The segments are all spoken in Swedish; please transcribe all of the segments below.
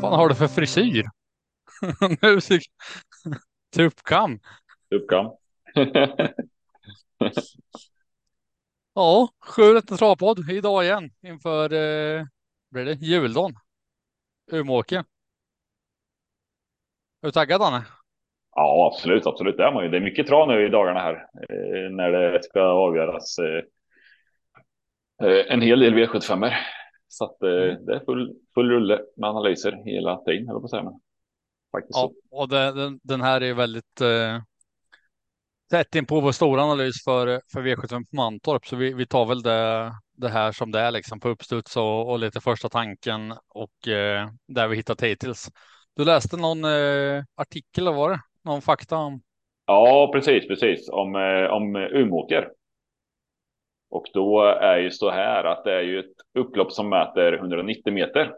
Vad har du för frisyr? Musik. Tuppkam. Tuppkam. ja, sju rätt travpodd idag igen inför eh, blir det juldagen. Umeåker. Är du taggad Danne? Ja, absolut, absolut. Det är man ju. Det är mycket trav nu i dagarna här eh, när det ska avgöras. Eh, eh en hel del V75 så att eh, mm. det är full, full rulle med analyser hela tiden, eller på säga. Faktiskt ja, och den, den, här är väldigt eh, tätt in på vår stora analys för, för V75 på Mantorp, så vi, vi tar väl det, det här som det är liksom på uppstuds och, och lite första tanken och eh, där vi hittat hittills. Du läste någon eh, artikel, eller var det? Någon fakta om? Ja, precis, precis om, eh, om Umeåker. Och då är ju så här att det är ju ett upplopp som mäter 190 meter.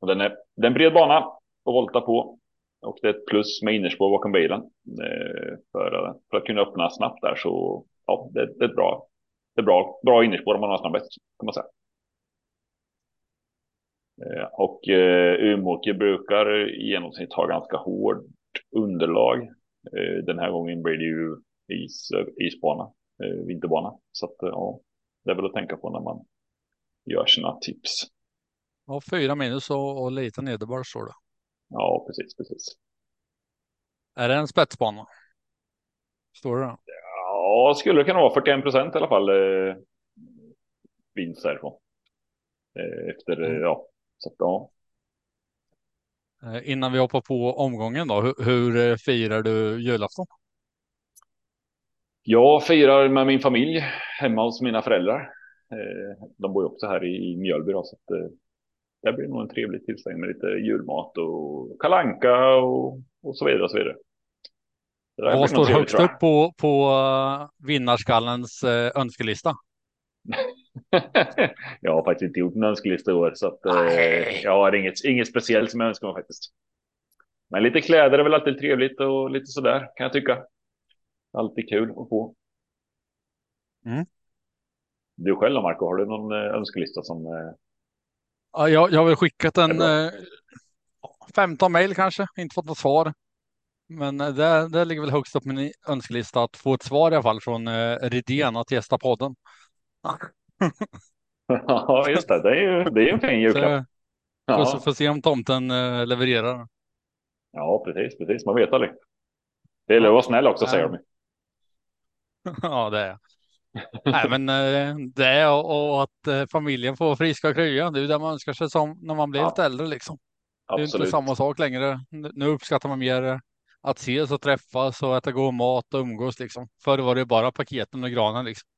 Och den är, det är en bred bana att volta på. Och det är ett plus med innerspår bakom bilen. Eh, för, för att kunna öppna snabbt där så ja, det, det är bra. Det är bra, bra innerspår om man har snabbhet kan man säga. Eh, och eh, Umeåker brukar i genomsnitt ha ganska hårt underlag. Eh, den här gången blir det ju is, isbana, vinterbana. Så att ja, det är väl att tänka på när man gör sina tips. Ja, fyra minus och, och lite nederbörd står det. Ja, precis, precis. Är det en spetsbana? Står det? Ja, skulle det kunna vara 41 procent i alla fall. Eh, vinst därifrån. Eh, efter, mm. ja, så att, ja. Eh, innan vi hoppar på omgången då, hur, hur eh, firar du julafton? Jag firar med min familj hemma hos mina föräldrar. Eh, de bor ju också här i Mjölby då, så att, det blir nog en trevlig tillställning med lite julmat och kalanka och, och så vidare. Och så vidare. Vad står högst upp på, på vinnarskallens önskelista? jag har faktiskt inte gjort en önskelista i år så att, eh, jag har inget, inget speciellt som jag önskar mig faktiskt. Men lite kläder är väl alltid trevligt och lite sådär kan jag tycka. Alltid kul att få. Mm. Du själv då Marco, har du någon eh, önskelista som? Eh... Ja, jag, jag har väl skickat en eh, 15 mejl kanske, inte fått något svar. Men eh, det, det ligger väl högst upp på min önskelista att få ett svar i alla fall från eh, Redén att gästa podden. ja, just det. Det är ju det är en fin julklapp. Ja. Får, får se om tomten eh, levererar. Ja, precis, precis. Man vet aldrig. Det gäller att vara snäll också, säger de. ja, det är Nej, men eh, det är och att eh, familjen får friska och krya. Det är det man önskar sig som när man blir ja. lite äldre liksom. Absolut. Det är inte samma sak längre. Nu uppskattar man mer att ses och träffas och äta god mat och umgås liksom. Förr var det bara paketen och granen liksom.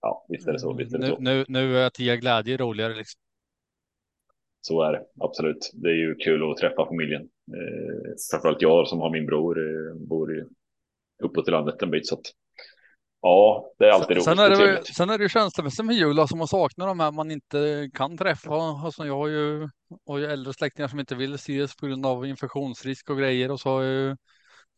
Ja, visst är det så. Visst är det nu, så. Nu, nu är att ge glädje roligare liksom. Så är det absolut. Det är ju kul att träffa familjen. Eh, framförallt jag som har min bror eh, bor uppåt i landet en bit så att Ja, det är alltid roligt. Sen är det, sen är det ju känslomässigt med jul, alltså man saknar de här man inte kan träffa. Alltså jag har ju, har ju äldre släktingar som inte vill ses på grund av infektionsrisk och grejer och så har jag ju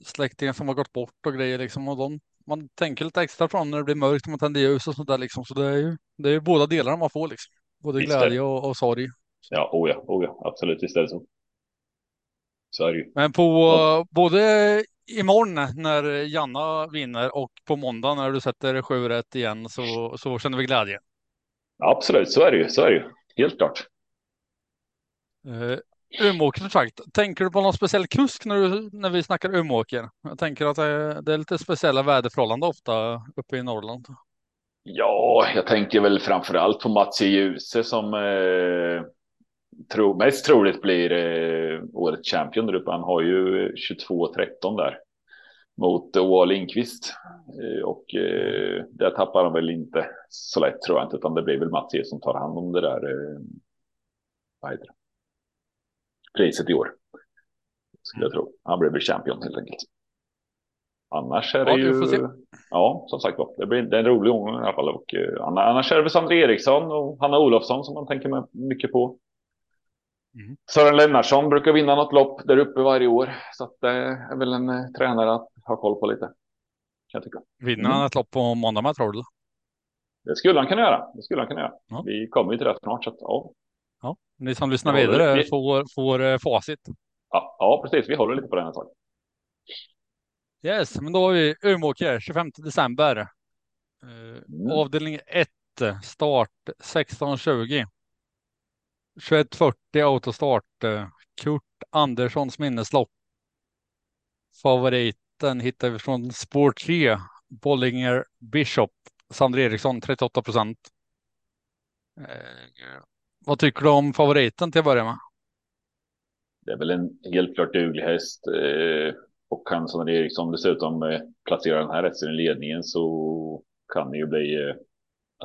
släktingar som har gått bort och grejer liksom och de, man tänker lite extra på dem när det blir mörkt och man tänder ljus och sånt där liksom. Så det är ju, det är ju båda delarna man får liksom. Både glädje och, och sorg. Ja, oh ja, oh ja, absolut, visst är det så. Så är det ju. Men på ja. både imorgon när Janna vinner och på måndag när du sätter sju rätt igen så, så känner vi glädje. Absolut, så är det ju. Så är det ju. Helt klart. Uh, Umeåker som sagt. Tänker du på någon speciell kusk när, du, när vi snackar Umeåker? Jag tänker att det, det är lite speciella väderförhållanden ofta uppe i Norrland. Ja, jag tänker väl framför allt på Mats Djuse som eh, tro, mest troligt blir eh, årets champion där uppe. Han har ju 22-13 där mot Oa Lindqvist eh, och eh, där tappar han väl inte så lätt tror jag inte, utan det blir väl Mats som tar hand om det där. Eh, vad heter det? Priset i år. Skulle jag tro. Han blir väl champion helt enkelt. Annars är det ja, ju. Ja, som sagt var, det blir det är en rolig omgång i alla fall och annars är det väl Sandra Eriksson och Hanna Olofsson som man tänker mycket på. Mm. Sören Lennartsson brukar vinna något lopp där uppe varje år. Så att det är väl en eh, tränare att ha koll på lite. Kan jag tycka. Vinner han mm. ett lopp på måndag med tror du? Det skulle han kunna göra. Det skulle han kunna göra. Ja. Vi kommer ju till det snart. Så att, ja. Ja, ni som lyssnar vidare vi... får, får uh, facit. Ja, ja, precis. Vi håller lite på den ett tag. Yes, men då har vi Umeåker 25 december. Uh, mm. Avdelning 1, start 16.20. 21.40 autostart. Eh, Kurt Anderssons minneslopp. Favoriten hittar vi från spår 3, Bollinger Bishop, Sander Eriksson 38 procent. Eh, vad tycker du om favoriten till att börja med? Det är väl en helt klart duglig häst eh, och kan Sander Eriksson dessutom eh, placera den här hästen i ledningen så kan det ju bli eh,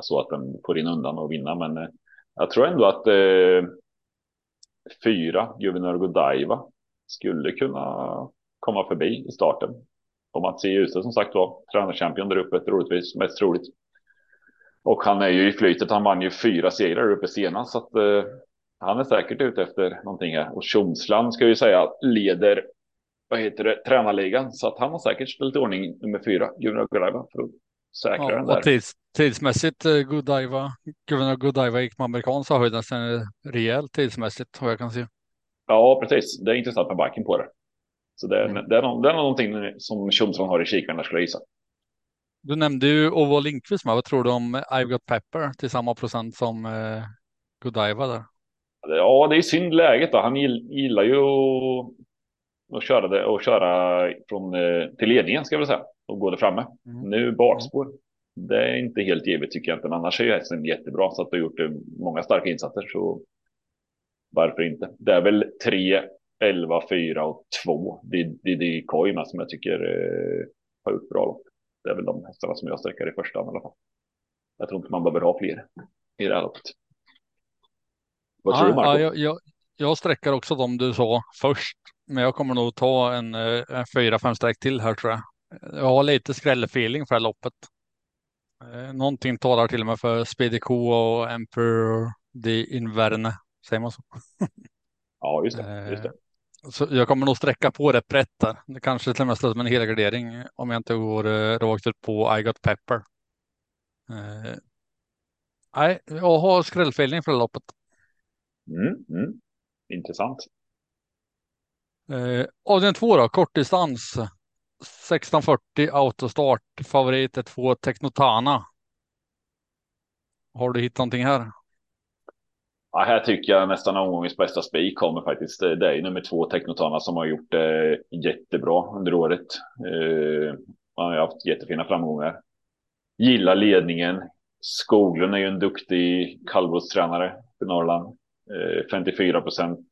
så att den får in undan och vinna. Men eh, jag tror ändå att eh, fyra, Juvenal Godiva, skulle kunna komma förbi i starten. Och Mats se ljuset som sagt var tränarchampion där uppe, troligtvis mest troligt. Och han är ju i flytet, han vann ju fyra segrar där uppe senast. Så att, eh, han är säkert ute efter någonting här. Och Tjomsland ska ju säga leder, vad heter det, tränarligan. Så att han har säkert ställt i ordning nummer fyra, Gunnar Godiva, för att säkra ja, den där. Tids, tidsmässigt, eh, Godiva, Gunnar Godiva gick med amerikan så höjden sen rejält tidsmässigt, vad jag kan se. Ja, precis. Det är intressant med backen på det. Så det, mm. det, är, det är någonting som Tjomsson har i kikaren, skulle jag gissa. Du nämnde ju Ovo Lindqvist med. Vad tror du om I've Got Pepper till samma procent som eh, Godiva där? Ja, det är synd läget då. Han gillar ju att köra, det, och köra från, eh, till ledningen ska jag säga och gå där framme. Mm. Nu bakspår. Det är inte helt givet tycker jag inte, men annars är ju hästen jättebra så att du har gjort eh, många starka insatser så varför inte? Det är väl tre 11, 4 och 2. Det, det, det är Koima som jag tycker eh, har gjort bra lopp. Det är väl de hästarna som jag sträcker i första hand i alla fall. Jag tror inte man behöver ha fler i det här loppet. Vad tror du Marco? Jag, jag, jag sträcker också de du sa först, men jag kommer nog ta en, eh, en fyra, fem streck till här tror jag. Jag har lite skrällfeeling för det här loppet. Eh, någonting talar till och med för Speedy Co och Emperor de Inverne, säger man så? Ja, just det. Just det. Så jag kommer nog sträcka på rätt brett där. Det kanske till och med slutar med en helgardering om jag inte går eh, rakt ut på I got pepper. Eh, nej, jag har skrällfeeling för det loppet. Mm, mm. Intressant. Eh, avdelning två då, kortdistans. 1640 autostart. Favorit är två Technotana. Har du hittat någonting här? Ja, här tycker jag nästan omgångens bästa spik kommer faktiskt. Det är nummer två Technotana som har gjort det jättebra under året. Eh, han har haft jättefina framgångar. Gillar ledningen. Skoglund är ju en duktig kallblodstränare för Norrland. Eh, 54 procent.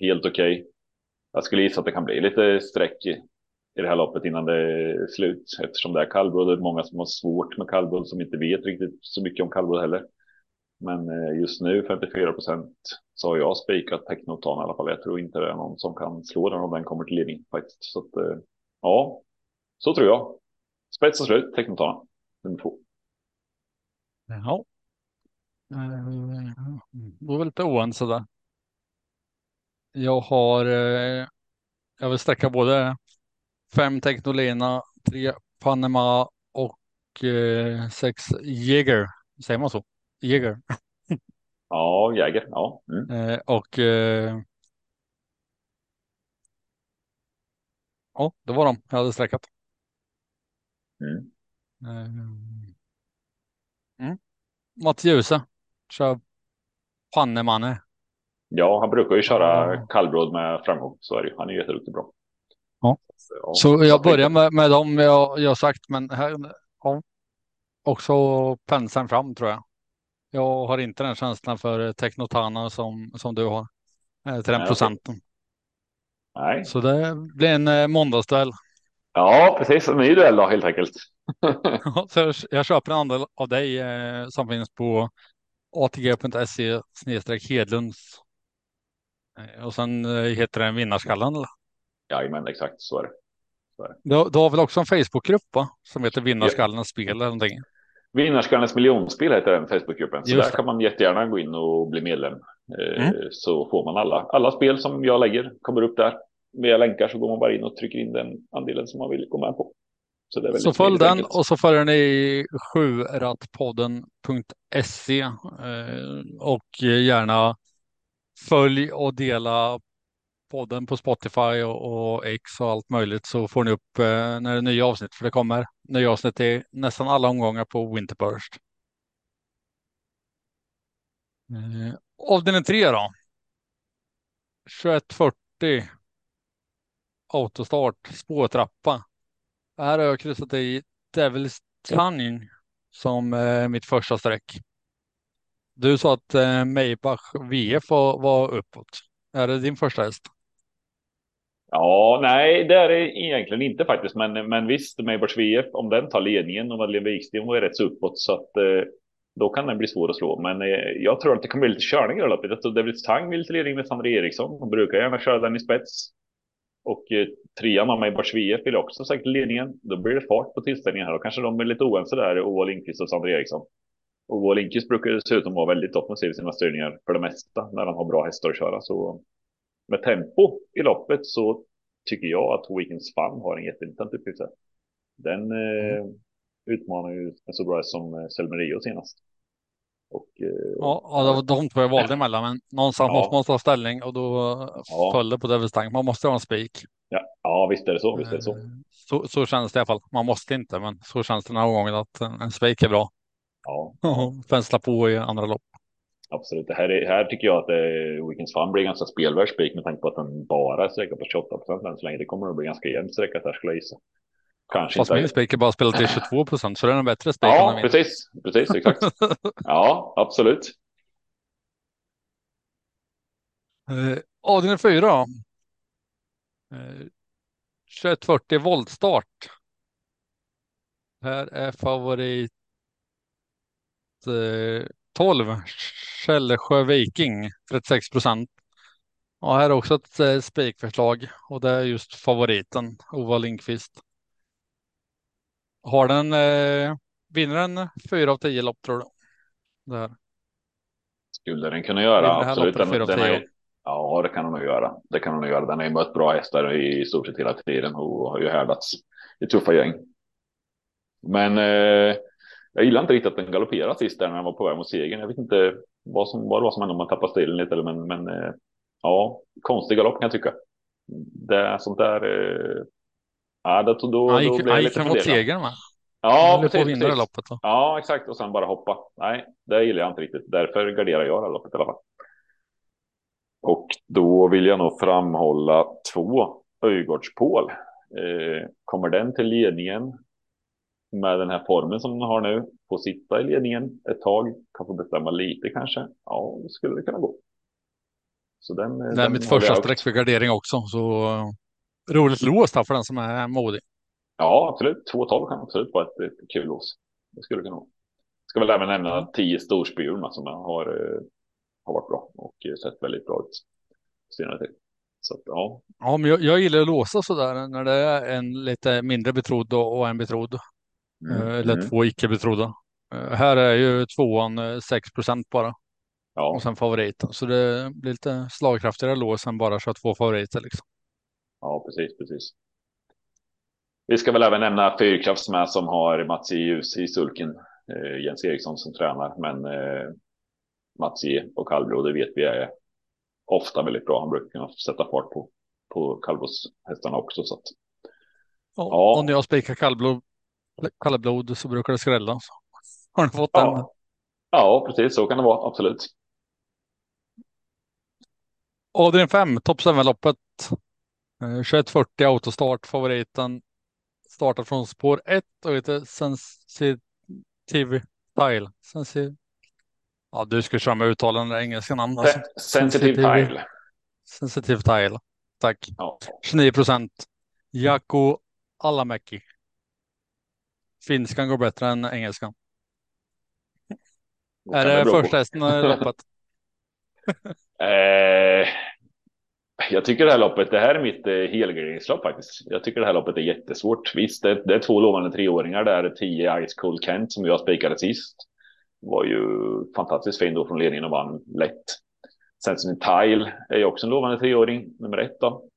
Helt okej. Okay. Jag skulle gissa att det kan bli lite streck i det här loppet innan det är slut eftersom det är kallblod. Det är många som har svårt med kallblod som inte vet riktigt så mycket om kallblod heller. Men eh, just nu 54 procent så har jag spikat Technotan i alla fall. Jag tror inte det är någon som kan slå den om den kommer till ledning faktiskt. Så att, eh, ja, så tror jag. Spets och slut, Technotan nummer två. Ja, eh, det var lite oense där. Jag har, eh, jag vill sträcka både fem Technolena, tre Panama och sex Jäger. Säger man så? Jäger. Ja, Jäger. Ja. Mm. Eh, och eh, ja, det var de jag hade sträckat. Mm. Eh, mm. Mats Djuse kör Pannemanne. Ja, han brukar ju köra ja. kallbråd med framgång. Så är det. Han är jätteduktig bra. Ja. Så, ja. så jag börjar med, med dem jag, jag sagt, men här, ja. också penseln fram tror jag. Jag har inte den känslan för Technotana som, som du har. Eh, till den Nej, procenten. Nej. Så det blir en eh, måndagsduell. Ja, precis. En ny duell då helt enkelt. så jag köper en andel av dig eh, som finns på atg.se snedstreck Hedlunds. Eh, och sen eh, heter den Vinnarskallen. Eller? Jajamän, exakt så är det. Så är det. Du, du har väl också en Facebookgrupp va? som heter Vinnarskallarnas spel eller någonting? Vinnarskallarnas miljonspel heter den Facebookgruppen. Så där kan man jättegärna gå in och bli medlem. Eh, mm. Så får man alla, alla spel som jag lägger kommer upp där. Via länkar så går man bara in och trycker in den andelen som man vill gå med på. Så, så följ den enkelt. och så följer ni sjurattpodden.se och gärna följ och dela podden på Spotify och, och X och allt möjligt så får ni upp eh, när det är nya avsnitt. För det kommer nya avsnitt i nästan alla omgångar på Winterburst. Eh, avdelning 3 då. 2140 autostart, spårtrappa. Här har jag kryssat i Devil's Tunning som eh, mitt första streck. Du sa att eh, Maybach VF var, var uppåt. Är det din första häst? Ja, nej, det är det egentligen inte faktiskt. Men, men visst, Maybach VF, om den tar ledningen och Madeleine Wiksten var rätt så uppåt så att eh, då kan den bli svår att slå. Men eh, jag tror att det kommer bli lite körning i det loppet. Jag tror David Tang vill till ledning med Sandra Eriksson. Hon brukar gärna köra den i spets. Och eh, trean av Maybach VF vill också säkert ledningen. Då blir det fart på tillställningen här och kanske de är lite oense där, Oa Lindqvist och Sandra Eriksson. Och Oa Lindqvist brukar dessutom vara väldigt offensiv i sina styrningar för det mesta när han har bra hästar att köra. Så med tempo i loppet så tycker jag att Weekends Fun har en jätteintressant uppgift. Den eh, utmanar ju en så bra som eh, Selmerio senast. Och, eh, ja, det var de två jag valde emellan, men någonstans ja. måste man ta ställning och då ja. föll det på Devils Tank. Man måste ha en spik. Ja, ja, visst är det så. Visst är det så. Eh, så, så känns det i alla fall. Man måste inte, men så känns det den här gången att en spik är bra. Ja. Fänsla på i andra lopp. Absolut. Det här, är, här tycker jag att eh, Weekends Fun blir ganska spelvärd spik med tanke på att den bara sträcker på 28 procent än så länge. Det kommer att bli ganska jämnt sträckat här skulle jag gissa. Kanske Fast inte. min spik är bara spelat till 22 procent så det är en bättre spik. Ja, precis. Precis, exakt. ja, absolut. Eh, avdelning 4. Eh, 2140 voltstart. Här är favorit 12. Källesjö Viking 36 procent. Och här är också ett eh, spikförslag och det är just favoriten Ova Lindqvist. Har den, eh, vinner den fyra av tio lopp tror du? Där. Skulle den kunna göra, absolut. Den, den är, ja, det kan hon nog göra. Det kan hon nog göra. Den har ju mött bra hästar i stort sett hela tiden och har ju härdats i tuffa gäng. Men eh, jag gillar inte riktigt att den galopperade sist där när den var på väg mot segern. Jag vet inte vad, som, vad det var som hände om man tappade stilen lite, men, men eh, ja, konstig galopp kan jag tycka. Det är sånt där eh, Ja, då, då, han gick, då han gick mot segern va? Ja, precis. På precis. Loppet, då. Ja, exakt. Och sen bara hoppa. Nej, det gillar jag inte riktigt. Därför garderar jag det här loppet i alla fall. Och då vill jag nog framhålla två Öjgårdspål. Eh, kommer den till ledningen med den här formen som den har nu, få sitta i ledningen ett tag, kan få bestämma lite kanske. Ja, det skulle det kunna gå. Så den, det är den mitt första streck för gardering också, så roligt lås för den som är modig. Ja, absolut. 2,12 kan absolut vara ett, ett kul lås. Det skulle kunna vara. Ska väl även nämna 10 storspjurna som har, eh, har varit bra och sett väldigt bra ut. Senare tid. Så att, ja. ja, men jag, jag gillar att låsa så där när det är en lite mindre betrodd och en betrodd. Mm. Eh, eller mm. två icke betrodda. Eh, här är ju tvåan 6 procent bara. Ja. Och sen favoriten. Så det blir lite slagkraftigare lås än bara köra två favoriter liksom. Ja, precis, precis. Vi ska väl även nämna Fyrkrafts med som har Mats Ljus i sulken. Eh, Jens Eriksson som tränar, men eh, Mats E och kallblod, det vet vi är ofta väldigt bra. Han brukar kunna sätta fart på, på kallblodshästarna också. Så att, ja, ja. Och när jag spikar kallblod, kallblod så brukar det skrälla. Så. Har ni fått ja. den? Ja, precis så kan det vara, absolut. Adrian 5, topp 7-loppet. 2140 autostart, favoriten. Startar från spår 1 och heter Sensitive Tile. Sensitive. Ja, du ska köra med uttalande engelska namn. Alltså. Sensitive, Tile. Sensitive Tile. Tack. Ja. 29 procent. Jaco Alamäki. Finskan går bättre än engelskan. Är det första hästen i loppet? eh, jag tycker det här loppet, det här är mitt eh, helgarderingslopp faktiskt. Jag tycker det här loppet är jättesvårt. Visst, det, det är två lovande treåringar där, 10 Ice Cold Kent som jag spikade sist. Var ju fantastiskt fin då från ledningen och vann lätt. Sen som Tile är ju också en lovande treåring, nummer ett då.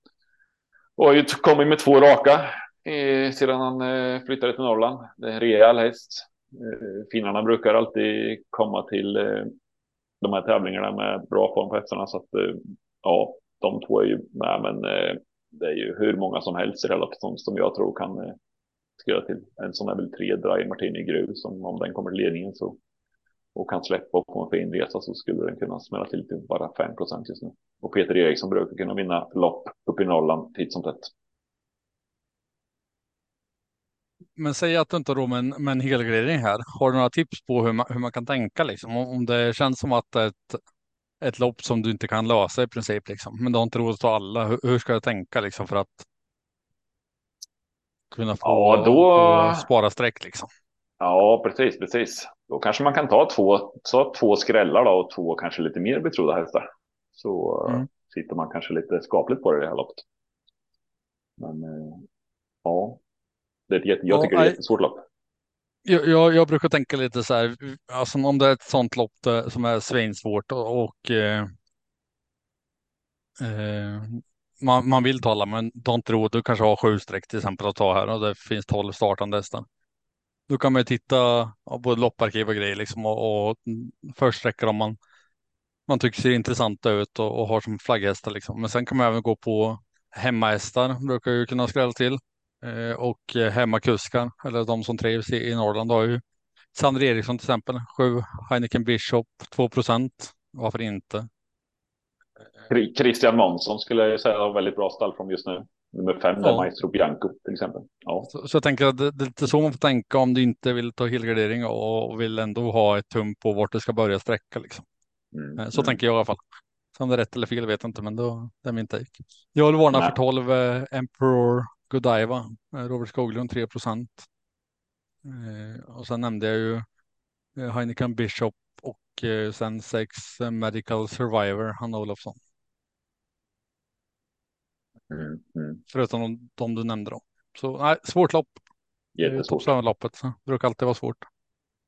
Och har ju kommit med två raka eh, sedan han eh, flyttade till Norrland. Det är en rejäl häst. Eh, finnarna brukar alltid komma till eh, de här tävlingarna med bra form på hästarna. Så att eh, ja, de två är ju med, men eh, det är ju hur många som helst i det som, som jag tror kan skriva till. En sån är väl tre Dry Martini Gruv. som om den kommer till ledningen så och kan släppa och få en fin resa så skulle den kunna smälla till till bara 5% just nu. Och Peter Eriksson brukar kunna vinna lopp uppe i Norrland titt som tätt. Men säg att du inte har råd med en, med en helgradering här. Har du några tips på hur man, hur man kan tänka liksom? Om det känns som att ett, ett lopp som du inte kan lösa i princip liksom. Men du har inte råd att ta alla. Hur, hur ska jag tänka liksom för att kunna få, ja, då... spara streck liksom? Ja, precis, precis. Då kanske man kan ta två, så två skrällar då, och två kanske lite mer betrodda hästar. Så mm. sitter man kanske lite skapligt på det i det här loppet. Men eh, ja, det är ett jag tycker ja, det är ett jättesvårt lopp. Jag, jag, jag, brukar tänka lite så här, alltså om det är ett sånt lopp som är svinsvårt och, och eh, eh, man, man vill tala, men du har inte råd. Du kanske har sju streck till exempel att ta här och det finns tolv startande hästar. Då kan man ju titta på lopparkiv och grejer liksom och, och försträckor om man, man tycker ser intressanta ut och, och har som flagghästar liksom. Men sen kan man även gå på hemmahästar, brukar ju kunna skrälla till. Eh, och hemmakuskar, eller de som trivs i, i Norrland har ju Sandra Eriksson till exempel, sju Heineken Bishop, 2 procent. Varför inte? Christian Månsson skulle jag säga har väldigt bra stall från just nu. Nummer fem, ja. Maestro Bianco till exempel. Ja. Så, så jag tänker att det, det, är lite så man får tänka om du inte vill ta helgardering och vill ändå ha ett tum på vart du ska börja sträcka. Liksom. Mm. Eh, så mm. tänker jag i alla fall. Om det är rätt eller fel vet jag inte, men då, det är min take. Jag vill varna Nej. för 12 eh, Emperor Godiva, eh, Robert Skoglund 3 procent. Eh, och sen nämnde jag ju eh, Heineken Bishop och sen 6 Medical Survivor, Hanna Olofsson. Mm, mm. Förutom de, de, du nämnde då. Så nej, svårt lopp. Jättesvårt. loppet så brukar alltid vara svårt.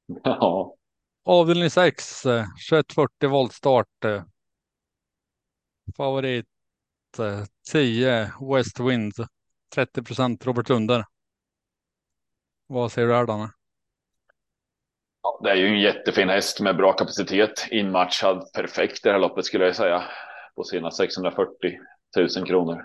Ja. Avdelning 6, 2140 voltstart. Favorit 10 West Wind. 30 procent Robert Lunder. Vad säger du här Danne? Ja, det är ju en jättefin häst med bra kapacitet. Inmatchad perfekt det här loppet skulle jag säga. På sina 640 000 kronor.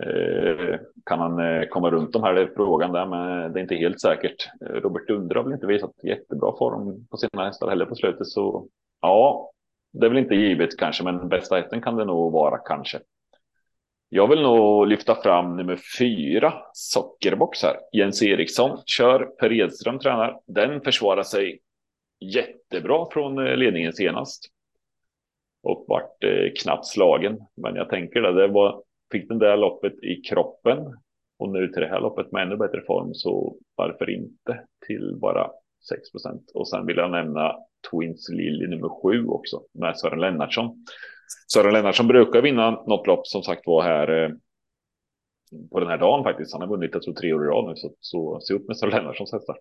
Eh, kan han eh, komma runt de här? Det är frågan där, men det är inte helt säkert. Robert Dunder har väl inte visat jättebra form på sina hästar heller på slutet, så ja, det är väl inte givet kanske, men bästa hästen kan det nog vara kanske. Jag vill nog lyfta fram nummer fyra, Sockerbox här. Jens Eriksson kör, Per Edström tränar. Den försvarar sig jättebra från eh, ledningen senast. Och vart eh, knappt slagen. Men jag tänker det, det var fick den där loppet i kroppen och nu till det här loppet med ännu bättre form så varför inte till bara 6% Och sen vill jag nämna Twins Lilly nummer sju också med Sören Lennartsson. Sören Lennartsson brukar vinna något lopp som sagt var här eh, på den här dagen faktiskt. Han har vunnit jag tror tre år i rad nu så, så se upp med Sören Lennartssons hästar.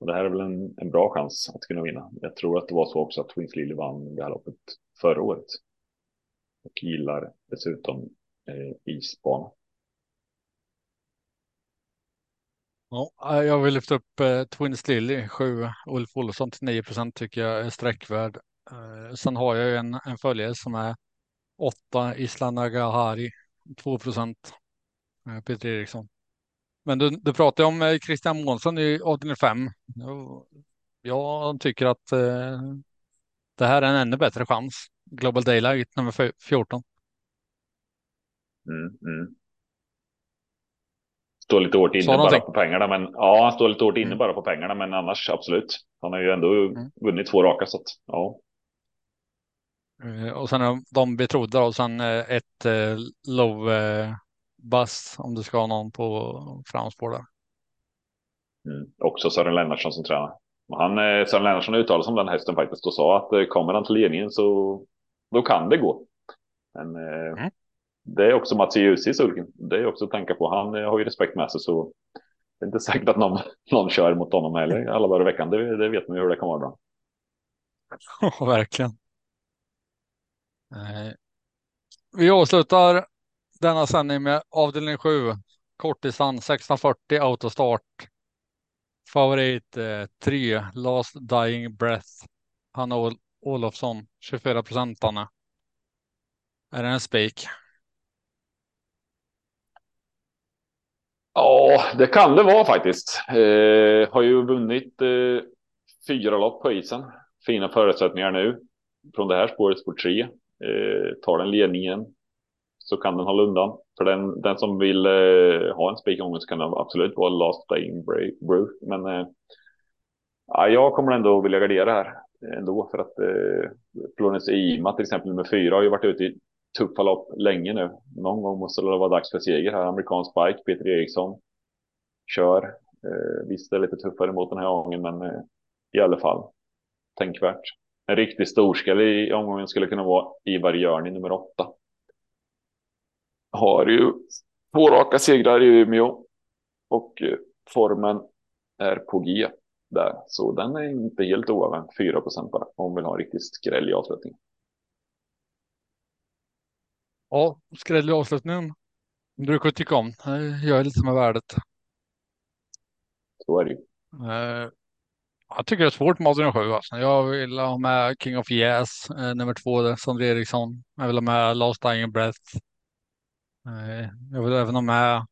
Och det här är väl en, en bra chans att kunna vinna. Jag tror att det var så också att Twins Lilly vann det här loppet förra året. Och gillar dessutom eh, isbana. Ja, eh, jag vill lyfta upp eh, Twins Lily 7, Ulf Olsson till 9 procent tycker jag är sträckvärd. Eh, sen har jag en, en följare som är 8, Isla Nagahari 2 procent, eh, Peter Eriksson. Men du, du pratade om eh, Christian Månsson i avdelning 5. Jag tycker att eh, det här är en ännu bättre chans. Global Daylight nummer 14. Mm, mm. Står lite hårt inne bara på pengarna, men ja, står lite hårt inne mm. bara på pengarna, men annars absolut. Han har ju ändå mm. vunnit två raka så att ja. Eh, och sen de betrodda och sen eh, ett eh, low bus om du ska ha någon på framspår där. Mm. Också Sören Lennartsson som tränar. Han, Sören Lennartsson uttalade sig om den hästen faktiskt och sa att kommer han till ledningen så då kan det gå. Men mm det är också Mats Ljus i sulken. Det är också att tänka på. Han har ju respekt med sig så det är inte säkert att någon, någon kör mot honom heller alla dagar i veckan. Det, det vet man ju hur det kan vara ibland. Ja, verkligen. Vi avslutar denna sändning med avdelning 7. Kortdistans 1640 autostart. Favorit 3 eh, Last Dying Breath. Hanna Ol Olofsson, 24 procent Anna. Är det en spik? Ja, det kan det vara faktiskt. Eh, har ju vunnit eh, fyra lopp på isen. Fina förutsättningar nu. Från det här spåret, spår tre. Eh, tar den ledningen så kan den hålla undan. För den, den som vill eh, ha en spikångest så kan det absolut vara Last Playing Brew. Men eh, ja, jag kommer ändå vilja gardera här eh, ändå för att eh, Florence Ima till exempel nummer fyra har ju varit ute i tuffa lopp länge nu. Någon gång måste det vara dags för seger här. Amerikansk bike, Peter Eriksson kör. Eh, visst, det är lite tuffare mot den här gången, men eh, i alla fall tänkvärt. En riktig storskalle i omgången skulle kunna vara Ivar Jörni nummer åtta. Har ju två raka segrar i Umeå och eh, formen är på G där, så den är inte helt oavvänd. 4 procent bara om vill ha en riktig skräll i avslutningen. Ja, skräll i avslutningen. Du brukar tycka om. Jag är lite med värdet. Så är det ju. Eh, jag tycker det är svårt med Adrian 7. Alltså. Jag vill ha med King of Yes, eh, nummer två, Sondre Eriksson. Jag vill ha med Last Dying Breath. Eh, jag vill även ha med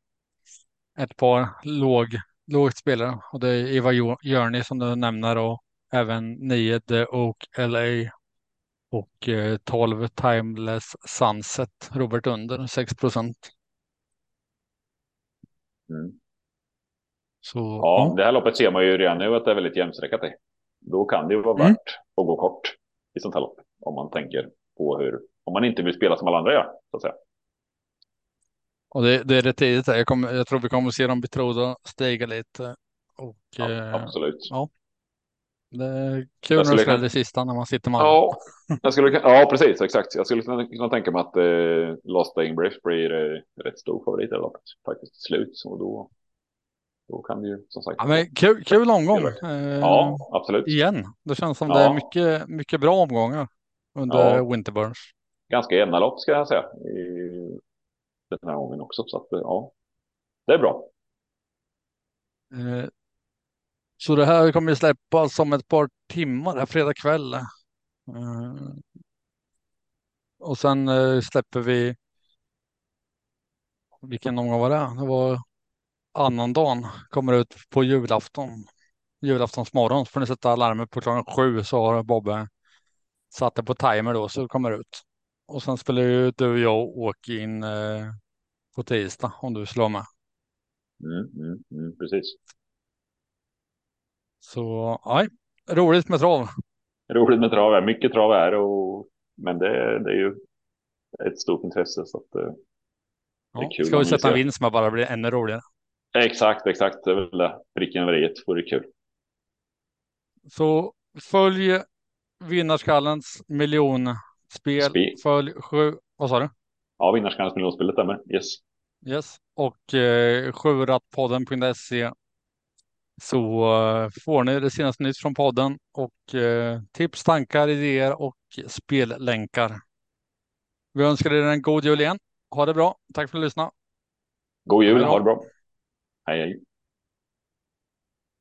ett par låg, lågt spelare och det är Eva Jörni som du nämner och även 9 The Oak LA och eh, 12 Timeless Sunset, Robert Under, 6 procent. Mm. Så, ja, ja, det här loppet ser man ju redan nu att det är väldigt jämsträckat i. Då kan det ju vara mm. värt att gå kort i sånt här lopp. Om man tänker på hur, om man inte vill spela som alla andra gör, så att säga. Och det, det är rätt tidigt. Jag, kommer, jag tror vi kommer att se dem betroda stiga lite. Och, ja, eh, absolut. Ja, det är kul när det smäller i sista när man sitter med ja, jag skulle, ja, precis. Exakt. Jag skulle kunna tänka mig att eh, Lost Dying Brief blir eh, rätt stor favorit i loppet. Faktiskt slut. Och då, då kan det ju som sagt. Ja, men kul, kul omgång. Eh, ja, absolut. Igen. Det känns som ja. det är mycket, mycket bra omgångar under ja. Winterburns. Ganska jämna lopp ska jag säga. I den här gången också. Så att ja, det är bra. Eh, så det här kommer släppas om ett par timmar, fredag kväll. Eh, och sen eh, släpper vi. Vilken omgång var det? Det var annandagen. Kommer ut på julafton. Julaftonsmorgon. Får ni sätta larmet på klockan sju så har Bobbe satt det på timer då så det kommer ut. Och sen spelar ju du och jag åka in eh, på tisdag om du slår med. Mm, mm, mm, precis. Så nej, roligt med trav. Roligt med trav, är mycket trav är och men det, det är ju ett stort intresse så att eh, det kul. Ska vi sätta en vinst som bara blir ännu roligare? Exakt, exakt. Det är väl det. Pricken över i vore kul. Så följ vinnarskallens miljonspel. Spel. Följ sju, vad sa du? Ja, vinnarskallens miljonspelet stämmer. Yes. Yes, och eh, sjuratpodden.se så uh, får ni det senaste nytt från podden och uh, tips, tankar, idéer och spellänkar. Vi önskar er en god jul igen. Ha det bra. Tack för att du lyssnade. God jul. Ha det bra. hay,